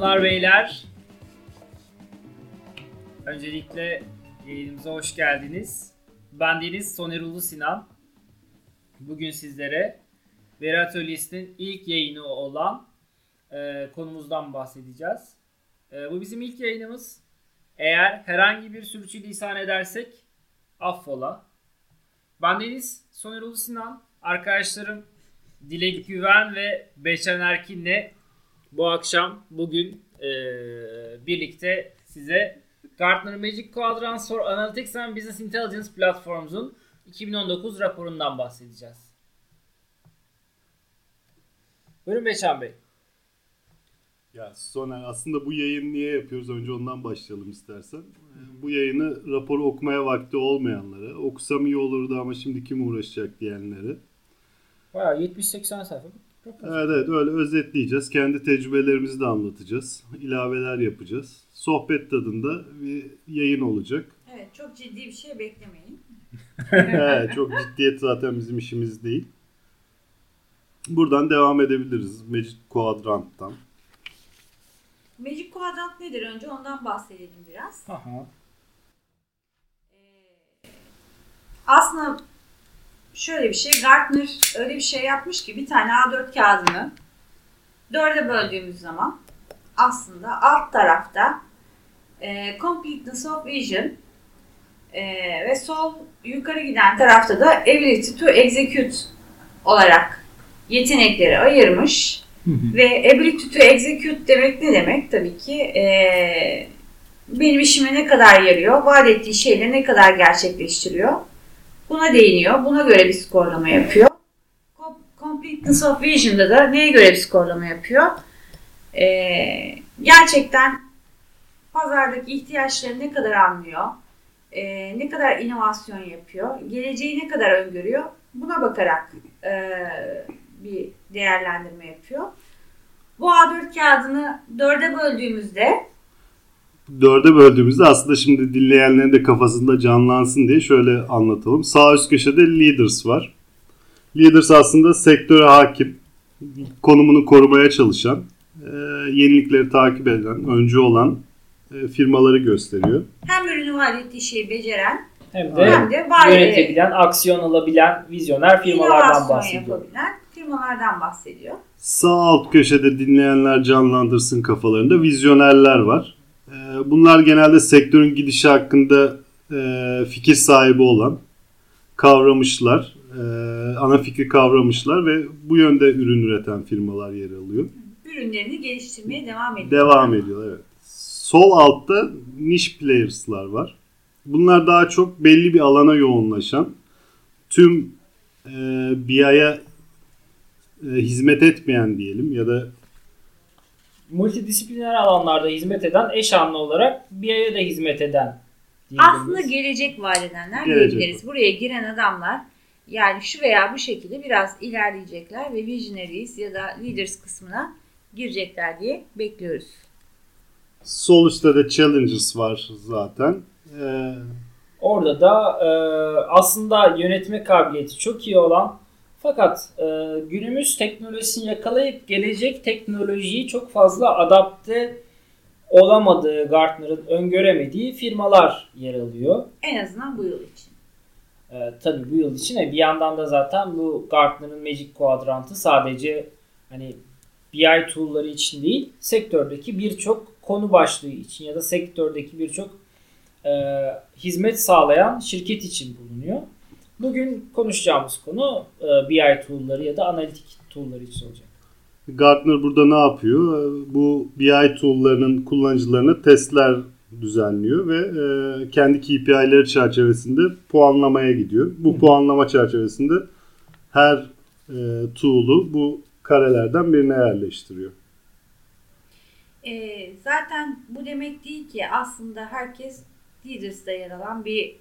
Hanımlar beyler Öncelikle yayınımıza hoş geldiniz. Ben Deniz Soner Ulu Sinan. Bugün sizlere Veri Atölyesi'nin ilk yayını olan e, konumuzdan bahsedeceğiz. E, bu bizim ilk yayınımız. Eğer herhangi bir sürçülisan edersek affola. Ben Deniz Soner Ulu Sinan. Arkadaşlarım Dilek Güven ve Beçen Erkin'le bu akşam bugün e, birlikte size Gartner Magic Quadrants for Analytics and Business Intelligence Platforms'un 2019 raporundan bahsedeceğiz. Buyurun Beçen Bey. Ya Soner aslında bu yayın niye yapıyoruz? Önce ondan başlayalım istersen. Bu yayını raporu okumaya vakti olmayanlara, okusam iyi olurdu ama şimdi kim uğraşacak diyenlere. Bayağı 70-80 sayfa. Evet evet öyle özetleyeceğiz. Kendi tecrübelerimizi de anlatacağız. İlaveler yapacağız. Sohbet tadında bir yayın olacak. Evet çok ciddi bir şey beklemeyin. evet, çok ciddiyet zaten bizim işimiz değil. Buradan devam edebiliriz. Magic Quadrant'tan. Magic Quadrant nedir önce ondan bahsedelim biraz. Aha. Aslında şöyle bir şey Gartner öyle bir şey yapmış ki bir tane A4 kağıdını dörde böldüğümüz zaman aslında alt tarafta e, Completeness of Vision e, ve sol yukarı giden tarafta da Ability to Execute olarak yetenekleri ayırmış. Ve ability to execute demek ne demek? Tabii ki eee, benim işime ne kadar yarıyor, vaat ettiği şeyleri ne kadar gerçekleştiriyor. Buna değiniyor. Buna göre bir skorlama yapıyor. Com- Completeness of Vision'da da neye göre bir skorlama yapıyor? Eee, gerçekten pazardaki ihtiyaçları ne kadar anlıyor, eee, ne kadar inovasyon yapıyor, geleceği ne kadar öngörüyor, buna bakarak eee, bir değerlendirme yapıyor. Bu A4 kağıdını dörde böldüğümüzde Dörde böldüğümüzde aslında şimdi dinleyenlerin de kafasında canlansın diye şöyle anlatalım. Sağ üst köşede leaders var. Leaders aslında sektöre hakim, konumunu korumaya çalışan, e, yenilikleri takip eden, öncü olan e, firmaları gösteriyor. hem ürünü vaat ettiği şeyi beceren Hem de hem de var yönetebilen, aksiyon alabilen vizyoner firmalardan inovasyon bahsediyor. yapabilen firmalardan bahsediyor. Sağ alt köşede dinleyenler canlandırsın kafalarında vizyonerler var. Bunlar genelde sektörün gidişi hakkında e, fikir sahibi olan, kavramışlar, e, ana fikri kavramışlar ve bu yönde ürün üreten firmalar yer alıyor. Ürünlerini geliştirmeye devam ediyor. Devam ediyor evet. Sol altta niche players'lar var. Bunlar daha çok belli bir alana yoğunlaşan, tüm e, BI'ye e, hizmet etmeyen diyelim ya da Multidisipliner alanlarda hizmet eden, eş anlı olarak bir aya da hizmet eden. Aslında gelecek vaat edenler Gelecek diyebiliriz. Buraya giren adamlar yani şu veya bu şekilde biraz ilerleyecekler ve visionaries ya da leaders kısmına girecekler diye bekliyoruz. sol üstte de challengers var zaten. E, Orada da e, aslında yönetme kabiliyeti çok iyi olan fakat e, günümüz teknolojisini yakalayıp gelecek teknolojiyi çok fazla adapte olamadığı Gartner'ın öngöremediği firmalar yer alıyor. En azından bu yıl için. E, tabii bu yıl için e, bir yandan da zaten bu Gartner'ın Magic Quadrant'ı sadece hani BI tool'ları için değil sektördeki birçok konu başlığı için ya da sektördeki birçok e, hizmet sağlayan şirket için bulunuyor. Bugün konuşacağımız konu e, BI tool'ları ya da analitik tool'ları için olacak. Gartner burada ne yapıyor? E, Bu BI tool'larının kullanıcılarına testler düzenliyor ve e, kendi KPI'leri çerçevesinde puanlamaya gidiyor. Bu puanlama çerçevesinde her e, tool'u bu karelerden birine yerleştiriyor. Ee, zaten bu demek değil ki aslında herkes Leaders'da yer alan bir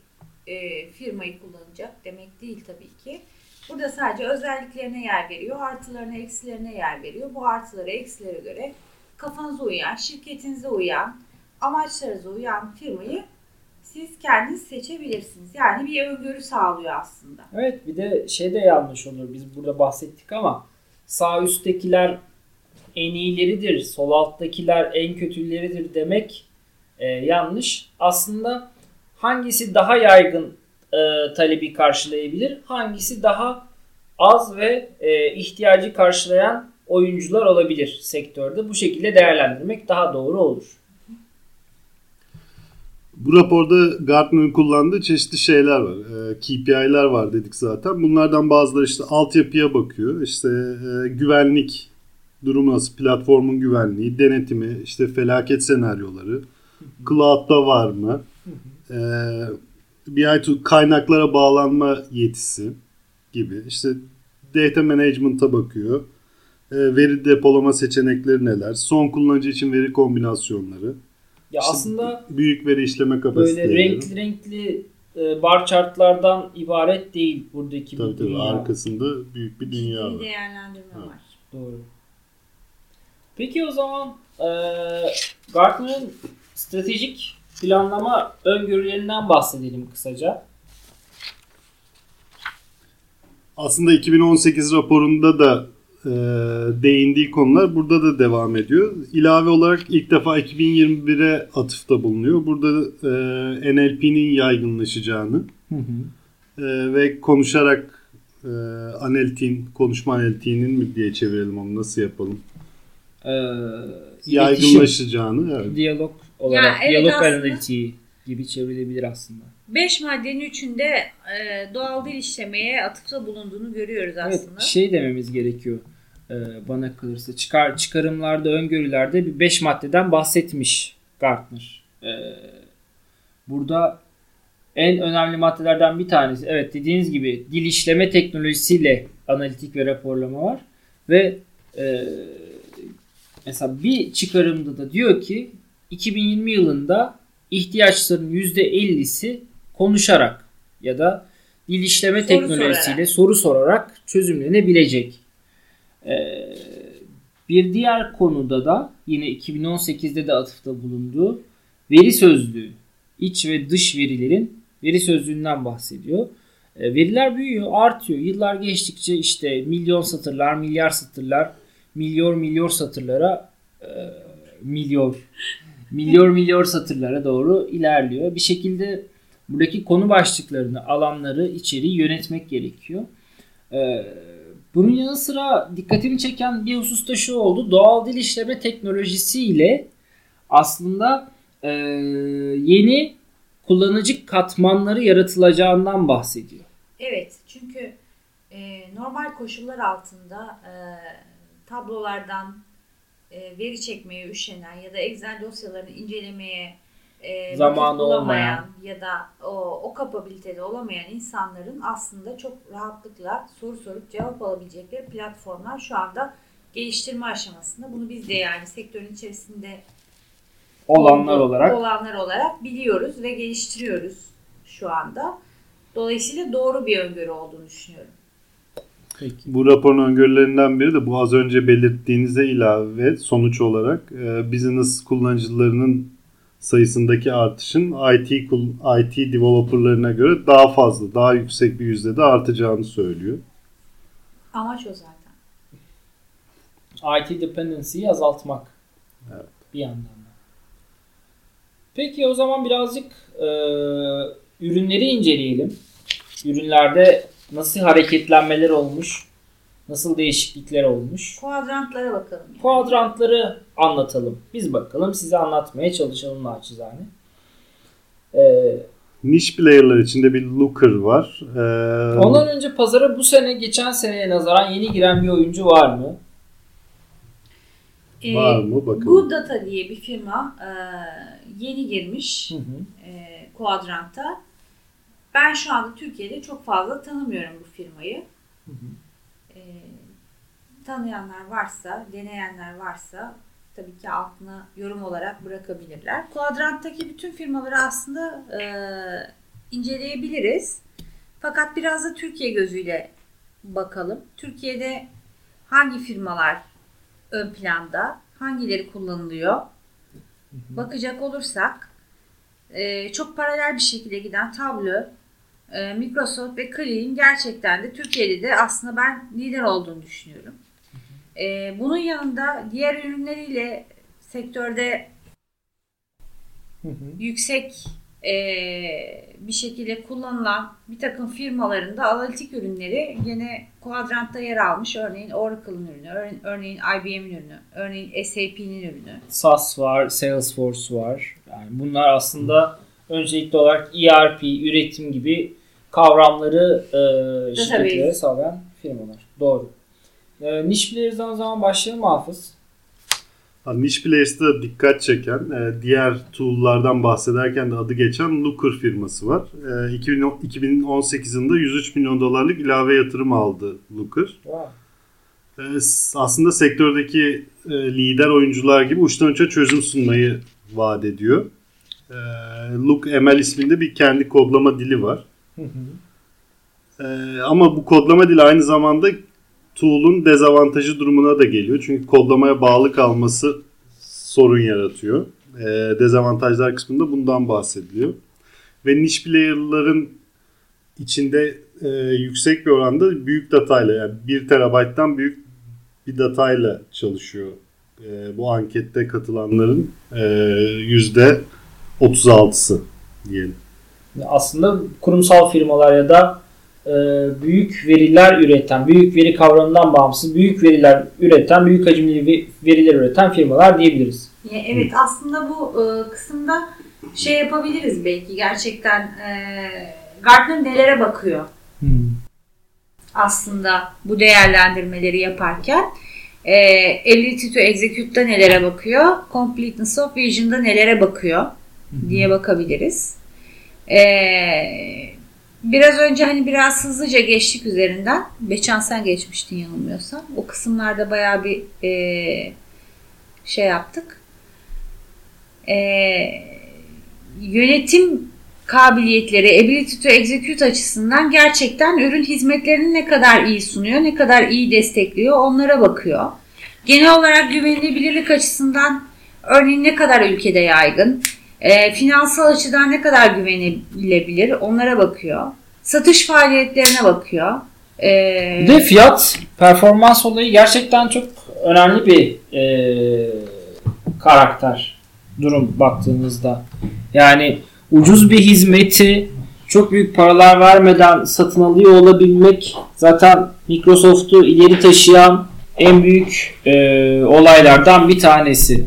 e, firmayı kullanacak demek değil tabii ki. Burada sadece özelliklerine yer veriyor, artılarına, eksilerine yer veriyor. Bu artılara, eksilere göre kafanıza uyan, şirketinize uyan, amaçlarınıza uyan firmayı siz kendiniz seçebilirsiniz. Yani bir öngörü sağlıyor aslında. Evet bir de şey de yanlış olur. Biz burada bahsettik ama sağ üsttekiler en iyileridir, sol alttakiler en kötüleridir demek e, yanlış. Aslında hangisi daha yaygın e, talebi karşılayabilir, hangisi daha az ve e, ihtiyacı karşılayan oyuncular olabilir sektörde. Bu şekilde değerlendirmek daha doğru olur. Bu raporda Gartner'ın kullandığı çeşitli şeyler var. E, KPI'ler var dedik zaten. Bunlardan bazıları işte altyapıya bakıyor. İşte e, güvenlik durumu nasıl, platformun güvenliği, denetimi, işte felaket senaryoları, cloud'da var mı, e, BI kaynaklara bağlanma yetisi gibi. İşte data management'a bakıyor. E, veri depolama seçenekleri neler, son kullanıcı için veri kombinasyonları. Ya İşte aslında büyük veri işleme kapasiteleri. böyle renkli renkli e, bar chartlardan ibaret değil buradaki Tabii bu tabii dünya. arkasında büyük bir dünya Ciddi var. değerlendirme Evet. var. Doğru. Peki o zaman e, Gartner'ın stratejik planlama öngörülerinden bahsedelim kısaca. Aslında 2018 raporunda da e, değindiği konular burada da devam ediyor. İlave olarak ilk defa 2021'e atıfta bulunuyor. Burada e, NLP'nin yaygınlaşacağını e, ve konuşarak e, analitiğin, konuşma analitiğinin mi diye çevirelim onu nasıl yapalım? E, iletişim, Yaygınlaşacağını evet. diyalog olarak, Ya evet diyalog aslında. analitiği gibi çevrilebilir aslında. 5 maddenin üçünde e, doğal dil işlemeye atıfta bulunduğunu görüyoruz Evet, aslında. şey dememiz gerekiyor e, bana kalırsa. Çıkar, çıkarımlarda, öngörülerde bir 5 maddeden bahsetmiş Gartner. E, burada en önemli maddelerden bir tanesi, evet dediğiniz gibi dil işleme teknolojisiyle analitik ve raporlama var. Ve e, mesela bir çıkarımda da diyor ki 2020 yılında ihtiyaçların %50'si konuşarak ya da dil işleme Soru teknolojisiyle sorarak. soru sorarak çözümlenebilecek. Ee, bir diğer konuda da yine 2018'de de atıfta bulunduğu veri sözlüğü, iç ve dış verilerin veri sözlüğünden bahsediyor. Ee, veriler büyüyor, artıyor. Yıllar geçtikçe işte milyon satırlar, milyar satırlar, milyon milyon satırlara e, milyon milyon milyon satırlara doğru ilerliyor. Bir şekilde buradaki konu başlıklarını, alanları, içeriği yönetmek gerekiyor. Ee, bunun yanı sıra dikkatimi çeken bir hususta şu oldu. Doğal dil işleme teknolojisiyle aslında e, yeni kullanıcı katmanları yaratılacağından bahsediyor. Evet çünkü e, normal koşullar altında e, tablolardan e, veri çekmeye üşenen ya da Excel dosyalarını incelemeye e, Zamanı olmayan. ya da o, o kapabilitede olamayan insanların aslında çok rahatlıkla soru sorup cevap alabilecekleri platformlar şu anda geliştirme aşamasında. Bunu biz de yani sektörün içerisinde Olanlar olarak olanlar olarak biliyoruz ve geliştiriyoruz şu anda. Dolayısıyla doğru bir öngörü olduğunu düşünüyorum. Peki. Bu raporun öngörülerinden biri de bu az önce belirttiğinize ilave sonuç olarak e, business kullanıcılarının sayısındaki artışın IT IT developerlarına göre daha fazla, daha yüksek bir yüzdede artacağını söylüyor. Amaç o zaten. IT dependency'yi azaltmak. Evet. Bir yandan da. Peki o zaman birazcık e, ürünleri inceleyelim. Ürünlerde nasıl hareketlenmeler olmuş, nasıl değişiklikler olmuş. Kuadrantlara bakalım. Yani. Kuadrantları anlatalım. Biz bakalım size anlatmaya çalışalım naçizane. Ee, Niche player'lar içinde bir Looker var. E, ondan önce pazara bu sene geçen seneye nazaran yeni giren bir oyuncu var mı? Ee, var mı bakalım. Bu Data diye bir firma e, yeni girmiş Hı hı. e, Kuadrant'a. Ben şu anda Türkiye'de çok fazla tanımıyorum bu firmayı. Hı hı. E, tanıyanlar varsa, deneyenler varsa tabii ki altına yorum olarak bırakabilirler. Kuadrant'taki bütün firmaları aslında e, inceleyebiliriz. Fakat biraz da Türkiye gözüyle bakalım. Türkiye'de hangi firmalar ön planda, hangileri kullanılıyor? Bakacak olursak e, çok paralel bir şekilde giden Tableau, e, Microsoft ve Clean gerçekten de Türkiye'de de aslında ben lider olduğunu düşünüyorum. E, bunun yanında diğer ürünleriyle sektörde yüksek e, bir şekilde kullanılan bir takım firmalarında analitik ürünleri gene kuadrantta yer almış. Örneğin Oracle'ın ürünü, örneğin IBM'in ürünü, örneğin SAP'nin ürünü. SAS var, Salesforce var. Yani bunlar aslında öncelikli olarak ERP, üretim gibi kavramları e, şirketlere sağlayan firmalar. Doğru. E, niş players'dan o zaman başlayalım Hafız. Niche Players'ta dikkat çeken, e, diğer tool'lardan bahsederken de adı geçen Looker firması var. E, 2018 yılında 103 milyon dolarlık ilave yatırım aldı Looker. Wow. E, aslında sektördeki e, lider oyuncular gibi uçtan uça çözüm sunmayı vaat ediyor. E, Look ML isminde bir kendi kodlama dili var. E, ama bu kodlama dili aynı zamanda tool'un dezavantajı durumuna da geliyor. Çünkü kodlamaya bağlı kalması sorun yaratıyor. E, dezavantajlar kısmında bundan bahsediliyor. Ve niche player'ların içinde e, yüksek bir oranda büyük datayla yani 1 terabayttan büyük bir datayla çalışıyor. E, bu ankette katılanların e, yüzde 36'sı diyelim. Aslında kurumsal firmalar ya da e, büyük veriler üreten, büyük veri kavramından bağımsız büyük veriler üreten, büyük hacimli veriler üreten firmalar diyebiliriz. Evet aslında bu e, kısımda şey yapabiliriz belki gerçekten e, Gartner nelere bakıyor hmm. aslında bu değerlendirmeleri yaparken e, Ability to Execute'da nelere bakıyor, Completeness of Vision'da nelere bakıyor diye bakabiliriz. Eee Biraz önce hani biraz hızlıca geçtik üzerinden. Beçan sen geçmiştin yanılmıyorsam. O kısımlarda baya bir e, şey yaptık. E, yönetim kabiliyetleri, ability to execute açısından gerçekten ürün hizmetlerini ne kadar iyi sunuyor, ne kadar iyi destekliyor onlara bakıyor. Genel olarak güvenilirlik açısından örneğin ne kadar ülkede yaygın, e, finansal açıdan ne kadar güvenilebilir onlara bakıyor. Satış faaliyetlerine bakıyor. E, de fiyat performans olayı gerçekten çok önemli bir e, karakter durum baktığımızda. Yani ucuz bir hizmeti çok büyük paralar vermeden satın alıyor olabilmek zaten Microsoft'u ileri taşıyan en büyük e, olaylardan bir tanesi.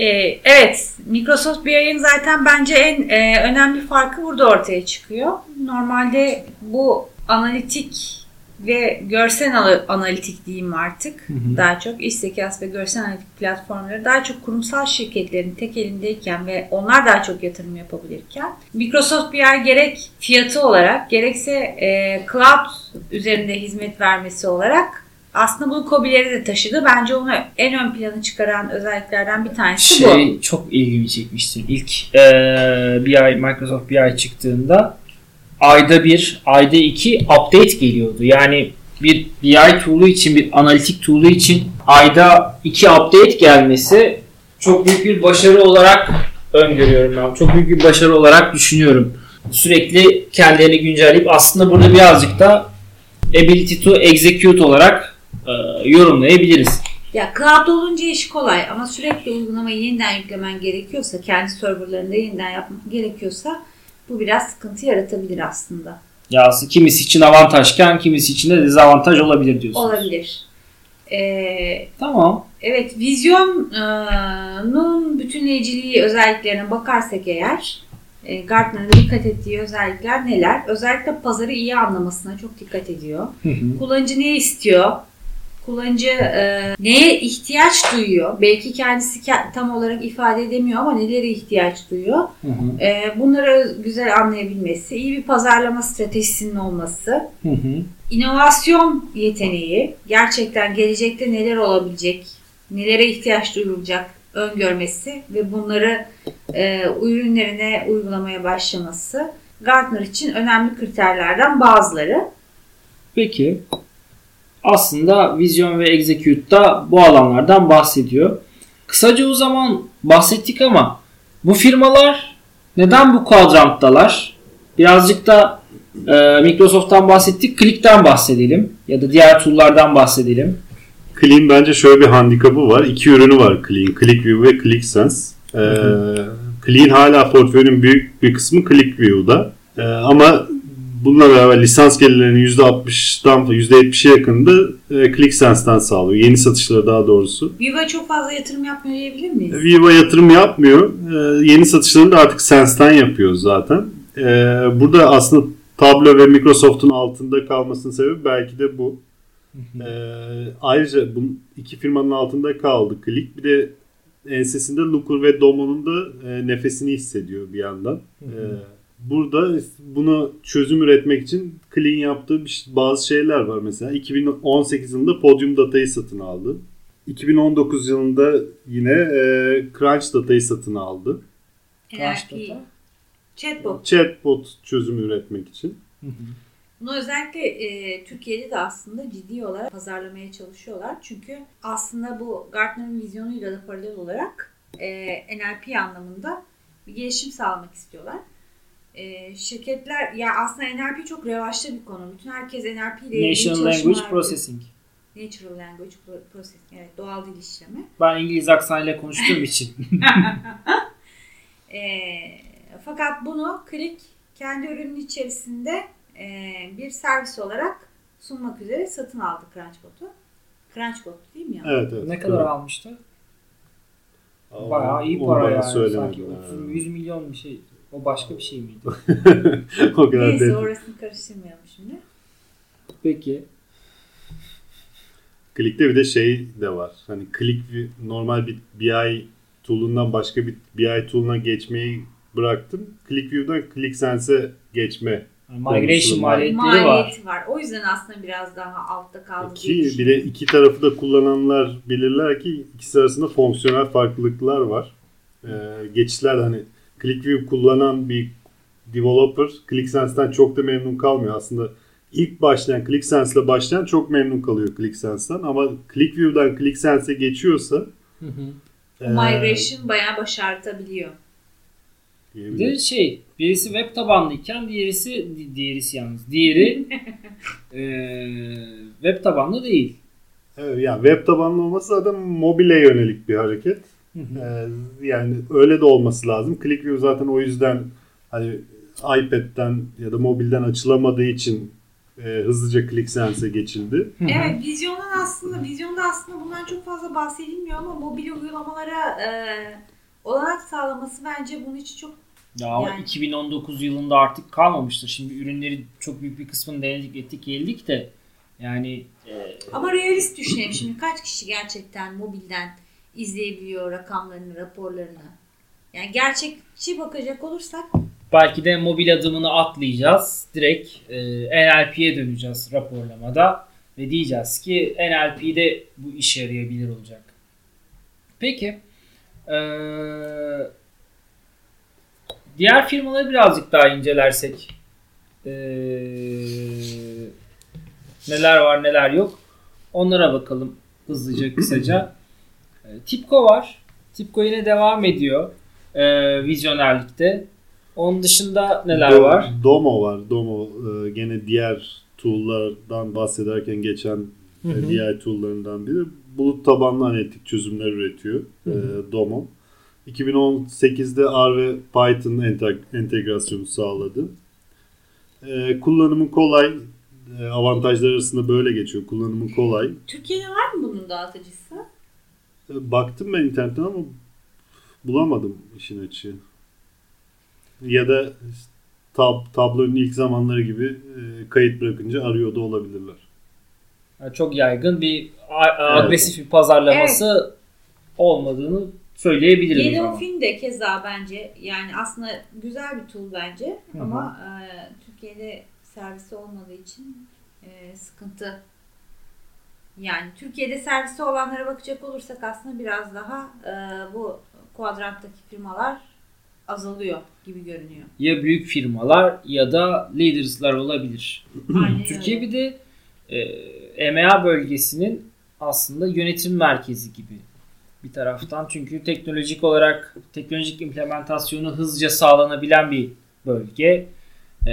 Ee, evet, Microsoft BI'nin zaten bence en e, önemli farkı burada ortaya çıkıyor. Normalde bu analitik ve görsel analitik diyeyim artık hı hı. daha çok iş zekası ve görsel analitik platformları daha çok kurumsal şirketlerin tek elindeyken ve onlar daha çok yatırım yapabilirken Microsoft BI gerek fiyatı olarak gerekse e, cloud üzerinde hizmet vermesi olarak aslında bu kobileri de taşıdı. Bence onu en ön plana çıkaran özelliklerden bir tanesi şey, bu. Şey çok ilgimi çekmişti. İlk e, BI, Microsoft BI çıktığında ayda bir, ayda iki update geliyordu. Yani bir BI tool'u için, bir analitik tool'u için ayda iki update gelmesi çok büyük bir başarı olarak öngörüyorum ben. Çok büyük bir başarı olarak düşünüyorum. Sürekli kendilerini güncelleyip aslında burada birazcık da ability to execute olarak e, yorumlayabiliriz. Ya cloud olunca iş kolay ama sürekli uygulamayı yeniden yüklemen gerekiyorsa, kendi serverlarında yeniden yapmak gerekiyorsa bu biraz sıkıntı yaratabilir aslında. Ya aslında kimisi için avantajken kimisi için de dezavantaj olabilir diyorsunuz. Olabilir. Ee, tamam. Evet, vizyonun bütünleyiciliği özelliklerine bakarsak eğer e, Gartner'ın dikkat ettiği özellikler neler? Özellikle pazarı iyi anlamasına çok dikkat ediyor. Hı hı. Kullanıcı ne istiyor? Kullanıcı e, neye ihtiyaç duyuyor? Belki kendisi tam olarak ifade edemiyor ama nelere ihtiyaç duyuyor? Hı hı. E, bunları güzel anlayabilmesi, iyi bir pazarlama stratejisinin olması, hı hı. inovasyon yeteneği, gerçekten gelecekte neler olabilecek, nelere ihtiyaç duyulacak öngörmesi ve bunları e, ürünlerine uygulamaya başlaması Gartner için önemli kriterlerden bazıları. Peki aslında Vision ve Execute'da bu alanlardan bahsediyor. Kısaca o zaman bahsettik ama bu firmalar neden bu kuadranttalar? Birazcık da e, Microsoft'tan bahsettik. Click'ten bahsedelim ya da diğer tool'lardan bahsedelim. Clean bence şöyle bir handikapı var. İki ürünü var Clean. ClickView ve ClickSense. Ee, Clean hala portföyünün büyük bir kısmı ClickView'da. Ee, ama bununla beraber lisans gelirlerinin %60'dan %70'e yakında e, ClickSense'den sağlıyor. Yeni satışları daha doğrusu. Viva çok fazla yatırım yapmıyor diyebilir miyiz? Viva yatırım yapmıyor. Ee, yeni satışlarını da artık Sense'den yapıyor zaten. Ee, burada aslında Tableau ve Microsoft'un altında kalmasının sebebi belki de bu. Ee, ayrıca bu iki firmanın altında kaldı Click. Bir de ensesinde Looker ve Domo'nun da e, nefesini hissediyor bir yandan. Ee, burada bunu çözüm üretmek için Clean yaptığı bir, bazı şeyler var mesela. 2018 yılında Podium Data'yı satın aldı. 2019 yılında yine e, Crunch Data'yı satın aldı. Crunch. Data. Chatbot. Chatbot çözümü üretmek için. Bunu özellikle e, Türkiye'de de aslında ciddi olarak pazarlamaya çalışıyorlar. Çünkü aslında bu Gartner'ın vizyonuyla da paralel olarak e, NLP anlamında bir gelişim sağlamak istiyorlar. E, şirketler ya aslında NLP çok revaçta bir konu. Bütün herkes NLP ile ilgili Natural çalışmalar Language. Processing. Natural Language Pro- Processing. Evet, doğal dil işlemi. Ben İngiliz aksanıyla konuştuğum için. E, fakat bunu Click kendi ürünün içerisinde e, bir servis olarak sunmak üzere satın aldı Crunchbot'u. Crunchbot değil mi ya? Evet, evet. ne kadar almıştı? Aa, Bayağı iyi para yani. Sanki söylemediler. 30, 100 milyon bir şey. O başka bir şey miydi? o kadar Neyse değil. orasını karıştırmayalım şimdi. Peki. Click'te bir de şey de var. Hani Click normal bir BI tool'undan başka bir BI tool'una geçmeyi bıraktım. ClickView'dan ClickSense'e geçme. Migration maliyetleri var. Maliyeti var. O yüzden aslında biraz daha altta kaldı diye Ki bir de iki tarafı da kullananlar bilirler ki ikisi arasında fonksiyonel farklılıklar var. Ee, geçişler de hani ClickView kullanan bir developer ClickSense'den çok da memnun kalmıyor. Aslında ilk başlayan ClickSense ile başlayan çok memnun kalıyor ClickSense'den ama ClickView'dan ClickSense'e geçiyorsa Hı hı. e, Migration bayağı başartabiliyor. Bir şey, birisi web tabanlıyken diğerisi di- diğerisi yalnız. Diğeri eee, web tabanlı değil. Evet, yani web tabanlı olması zaten mobile yönelik bir hareket. Ee, yani öyle de olması lazım. ClickView zaten o yüzden hani iPad'den ya da mobilden açılamadığı için e, hızlıca ClickSense'e geçildi. Evet, vizyonun aslında vizyonda aslında bundan çok fazla bahsedilmiyor ama mobil uygulamalara e, olanak sağlaması bence bunun için çok Ya ama Yani. 2019 yılında artık kalmamıştır. Şimdi ürünleri çok büyük bir kısmını denedik ettik geldik de yani eee, ama realist düşünelim şimdi kaç kişi gerçekten mobilden izleyebiliyor rakamlarını, raporlarını. Yani gerçekçi bakacak olursak belki de mobil adımını atlayacağız. Direkt eee, NLP'ye döneceğiz raporlamada ve diyeceğiz ki NLP'de bu işe yarayabilir olacak. Peki eee, diğer firmaları birazcık daha incelersek eee, neler var neler yok onlara bakalım hızlıca kısaca. E, Tipco var. Tipco yine devam ediyor e, vizyonerlikte. Onun dışında neler Do- var? Domo var. Domo e, gene diğer tool'lardan bahsederken geçen e, diğer tool'larından biri. Bulut tabanlı analitik çözümler üretiyor e. Domo. 2018'de R ve Python ente- entegrasyonu sağladı. E, kullanımı kolay. E, avantajlar arasında böyle geçiyor. Kullanımı kolay. Türkiye'de var mı bunun dağıtıcısı? Baktım ben internetten ama bulamadım işin açığı. Ya da tab tablonun ilk zamanları gibi e, kayıt bırakınca arıyor da olabilirler. Yani çok yaygın bir agresif bir pazarlaması olmadığını söyleyebiliriz o zaman. Yellowfin de keza bence yani aslında güzel bir tool bence Hı hı. ama e, Türkiye'de servisi olmadığı için e, sıkıntı. Yani Türkiye'de servisi olanlara bakacak olursak aslında biraz daha e, bu kuadranttaki firmalar azalıyor gibi görünüyor. Ya büyük firmalar ya da leaders'lar olabilir. Aynen Türkiye öyle. bir de e, EMEA bölgesinin aslında yönetim merkezi gibi bir taraftan. Çünkü teknolojik olarak teknolojik implementasyonu hızlıca sağlanabilen bir bölge. E,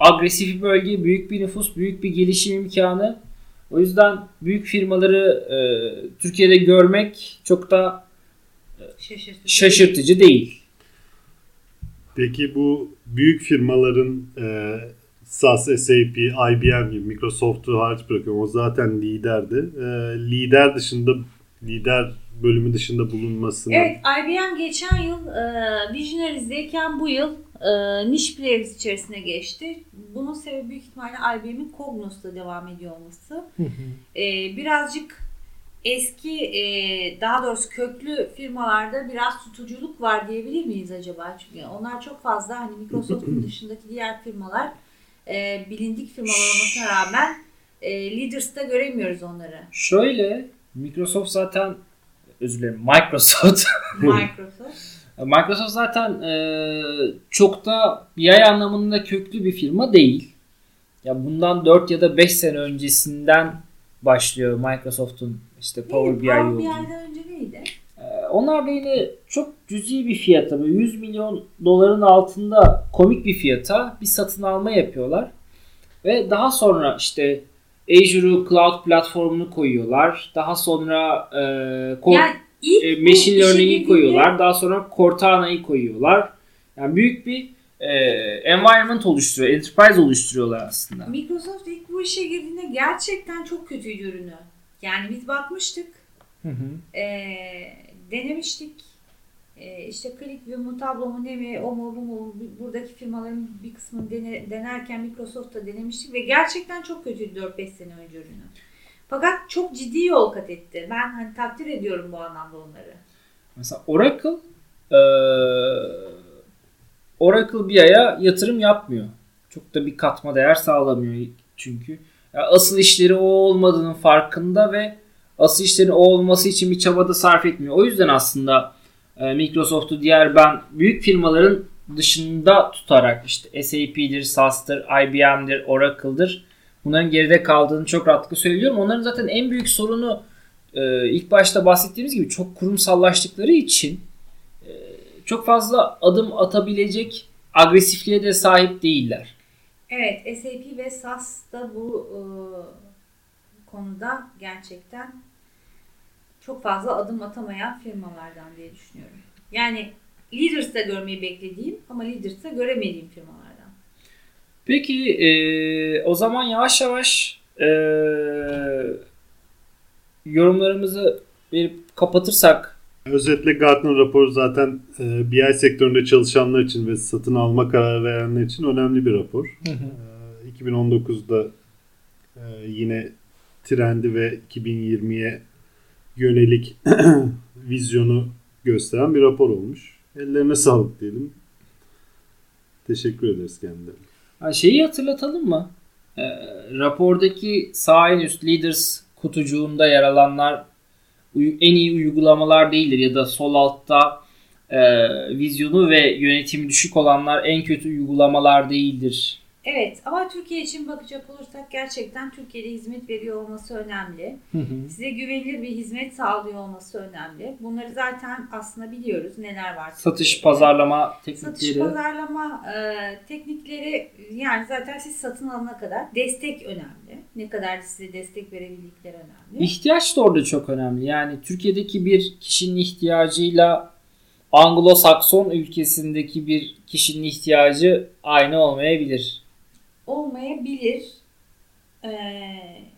agresif bir bölge, büyük bir nüfus, büyük bir gelişim imkanı. O yüzden büyük firmaları e, Türkiye'de görmek çok da Şaşırtıcı. şaşırtıcı değil. Peki bu büyük firmaların e, SAS, SAP, IBM gibi Microsoft'u hariç bırakıyorum. O zaten liderdi. E, lider dışında lider bölümü dışında bulunmasını Evet IBM geçen yıl e, Visionaries'deyken bu yıl e, niche players içerisine geçti. Bunun sebebi büyük ihtimalle IBM'in Cognos'ta devam ediyor olması. E, birazcık eski e, daha doğrusu köklü firmalarda biraz tutuculuk var diyebilir miyiz acaba? Çünkü onlar çok fazla hani Microsoft'un dışındaki diğer firmalar e, bilindik firmalar olmasına rağmen e, Leaders'ta göremiyoruz onları. Şöyle Microsoft zaten özür dilerim Microsoft Microsoft. Microsoft zaten e, çok da BI anlamında köklü bir firma değil. Ya bundan 4 ya da 5 sene öncesinden başlıyor Microsoft'un işte Power BI Power. BI'den önce neydi? Ee, Onlar da yine çok cüzi bir fiyata, böyle 100 milyon doların altında komik bir fiyata bir satın alma yapıyorlar. Ve daha sonra işte Azure'u cloud platformunu koyuyorlar. Daha sonra e, Yani ilk e, machine learning'i koyuyorlar. Daha sonra Cortana'yı koyuyorlar. Yani büyük bir e, environment oluşturuyor, enterprise oluşturuyorlar aslında. Microsoft ilk bu işe girdiğinde gerçekten çok kötüydü ürünü. Yani biz bakmıştık, Hı hı. e, denemiştik. E, işte ClickView mu, tablo mu, ne mi, o mu, bu mu, buradaki firmaların bir kısmını dene, denerken Microsoft'ta denemiştik ve gerçekten çok kötüydü 4-5 sene önce ürünü. Fakat çok ciddi yol kat etti. Ben hani takdir ediyorum bu anlamda onları. Mesela Oracle e, Oracle BI'ya yatırım yapmıyor. Çok da bir katma değer sağlamıyor çünkü. Ya asıl işleri o olmadığının farkında ve asıl işlerin o olması için bir çabada sarf etmiyor. O yüzden aslında Microsoft'u diğer ben büyük firmaların dışında tutarak işte SAP'dir, SaaS'tır, IBM'dir, Oracle'dır. Bunların geride kaldığını çok rahatlıkla söylüyorum. Onların zaten en büyük sorunu e, ilk başta bahsettiğimiz gibi çok kurumsallaştıkları için e, çok fazla adım atabilecek agresifliğe de sahip değiller. Evet, SAP ve SAS da bu e, konuda gerçekten çok fazla adım atamayan firmalardan diye düşünüyorum. Yani Leaders'ta görmeyi beklediğim ama Leaders'ta göremediğim firmalardan. Peki e, o zaman yavaş yavaş e, yorumlarımızı verip kapatırsak Özetle Gartner raporu zaten e, BI sektöründe çalışanlar için ve satın alma kararı verenler için önemli bir rapor. E, 2019'da e, yine trendi ve 2020'ye yönelik vizyonu gösteren bir rapor olmuş. Ellerine sağlık diyelim. Teşekkür ederiz kendilerine. Ha, şeyi hatırlatalım mı? E, rapordaki sağ en üst Leaders kutucuğunda yer alanlar en iyi uygulamalar değildir ya da sol altta e, vizyonu ve yönetimi düşük olanlar en kötü uygulamalar değildir. Evet ama Türkiye için bakacak olursak gerçekten Türkiye'de hizmet veriyor olması önemli. Size güvenilir bir hizmet sağlıyor olması önemli. Bunları zaten aslında biliyoruz neler var. Satış, Türkiye'de. pazarlama Satış teknikleri. pazarlama e, teknikleri yani zaten siz satın alana kadar destek önemli. Ne kadar size destek verebildikleri önemli. İhtiyaç da orada çok önemli. Yani Türkiye'deki bir kişinin ihtiyacıyla Anglo-Sakson ülkesindeki bir kişinin ihtiyacı aynı olmayabilir. Olmayabilir. E,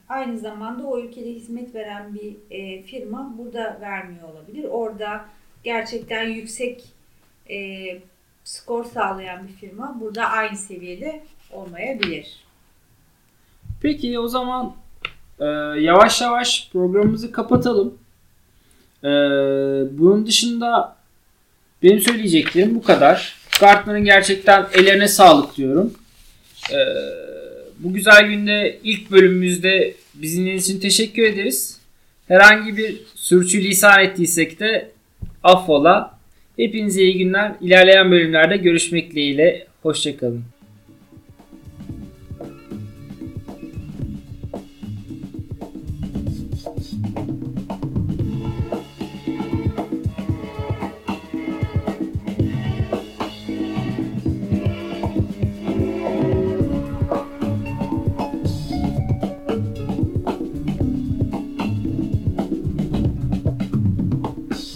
aynı zamanda o ülkede hizmet veren bir e, firma burada vermiyor olabilir. Orada gerçekten yüksek e, skor sağlayan bir firma burada aynı seviyede olmayabilir. Peki o zaman e, yavaş yavaş programımızı kapatalım. E, bunun dışında benim söyleyeceklerim bu kadar. Gartner'ın gerçekten ellerine sağlık diyorum. E, bu güzel günde ilk bölümümüzde bizimle için teşekkür ederiz. Herhangi bir sürçülisan ettiysek de affola. Hepinize iyi günler. İlerleyen bölümlerde görüşmek dileğiyle. Hoşçakalın.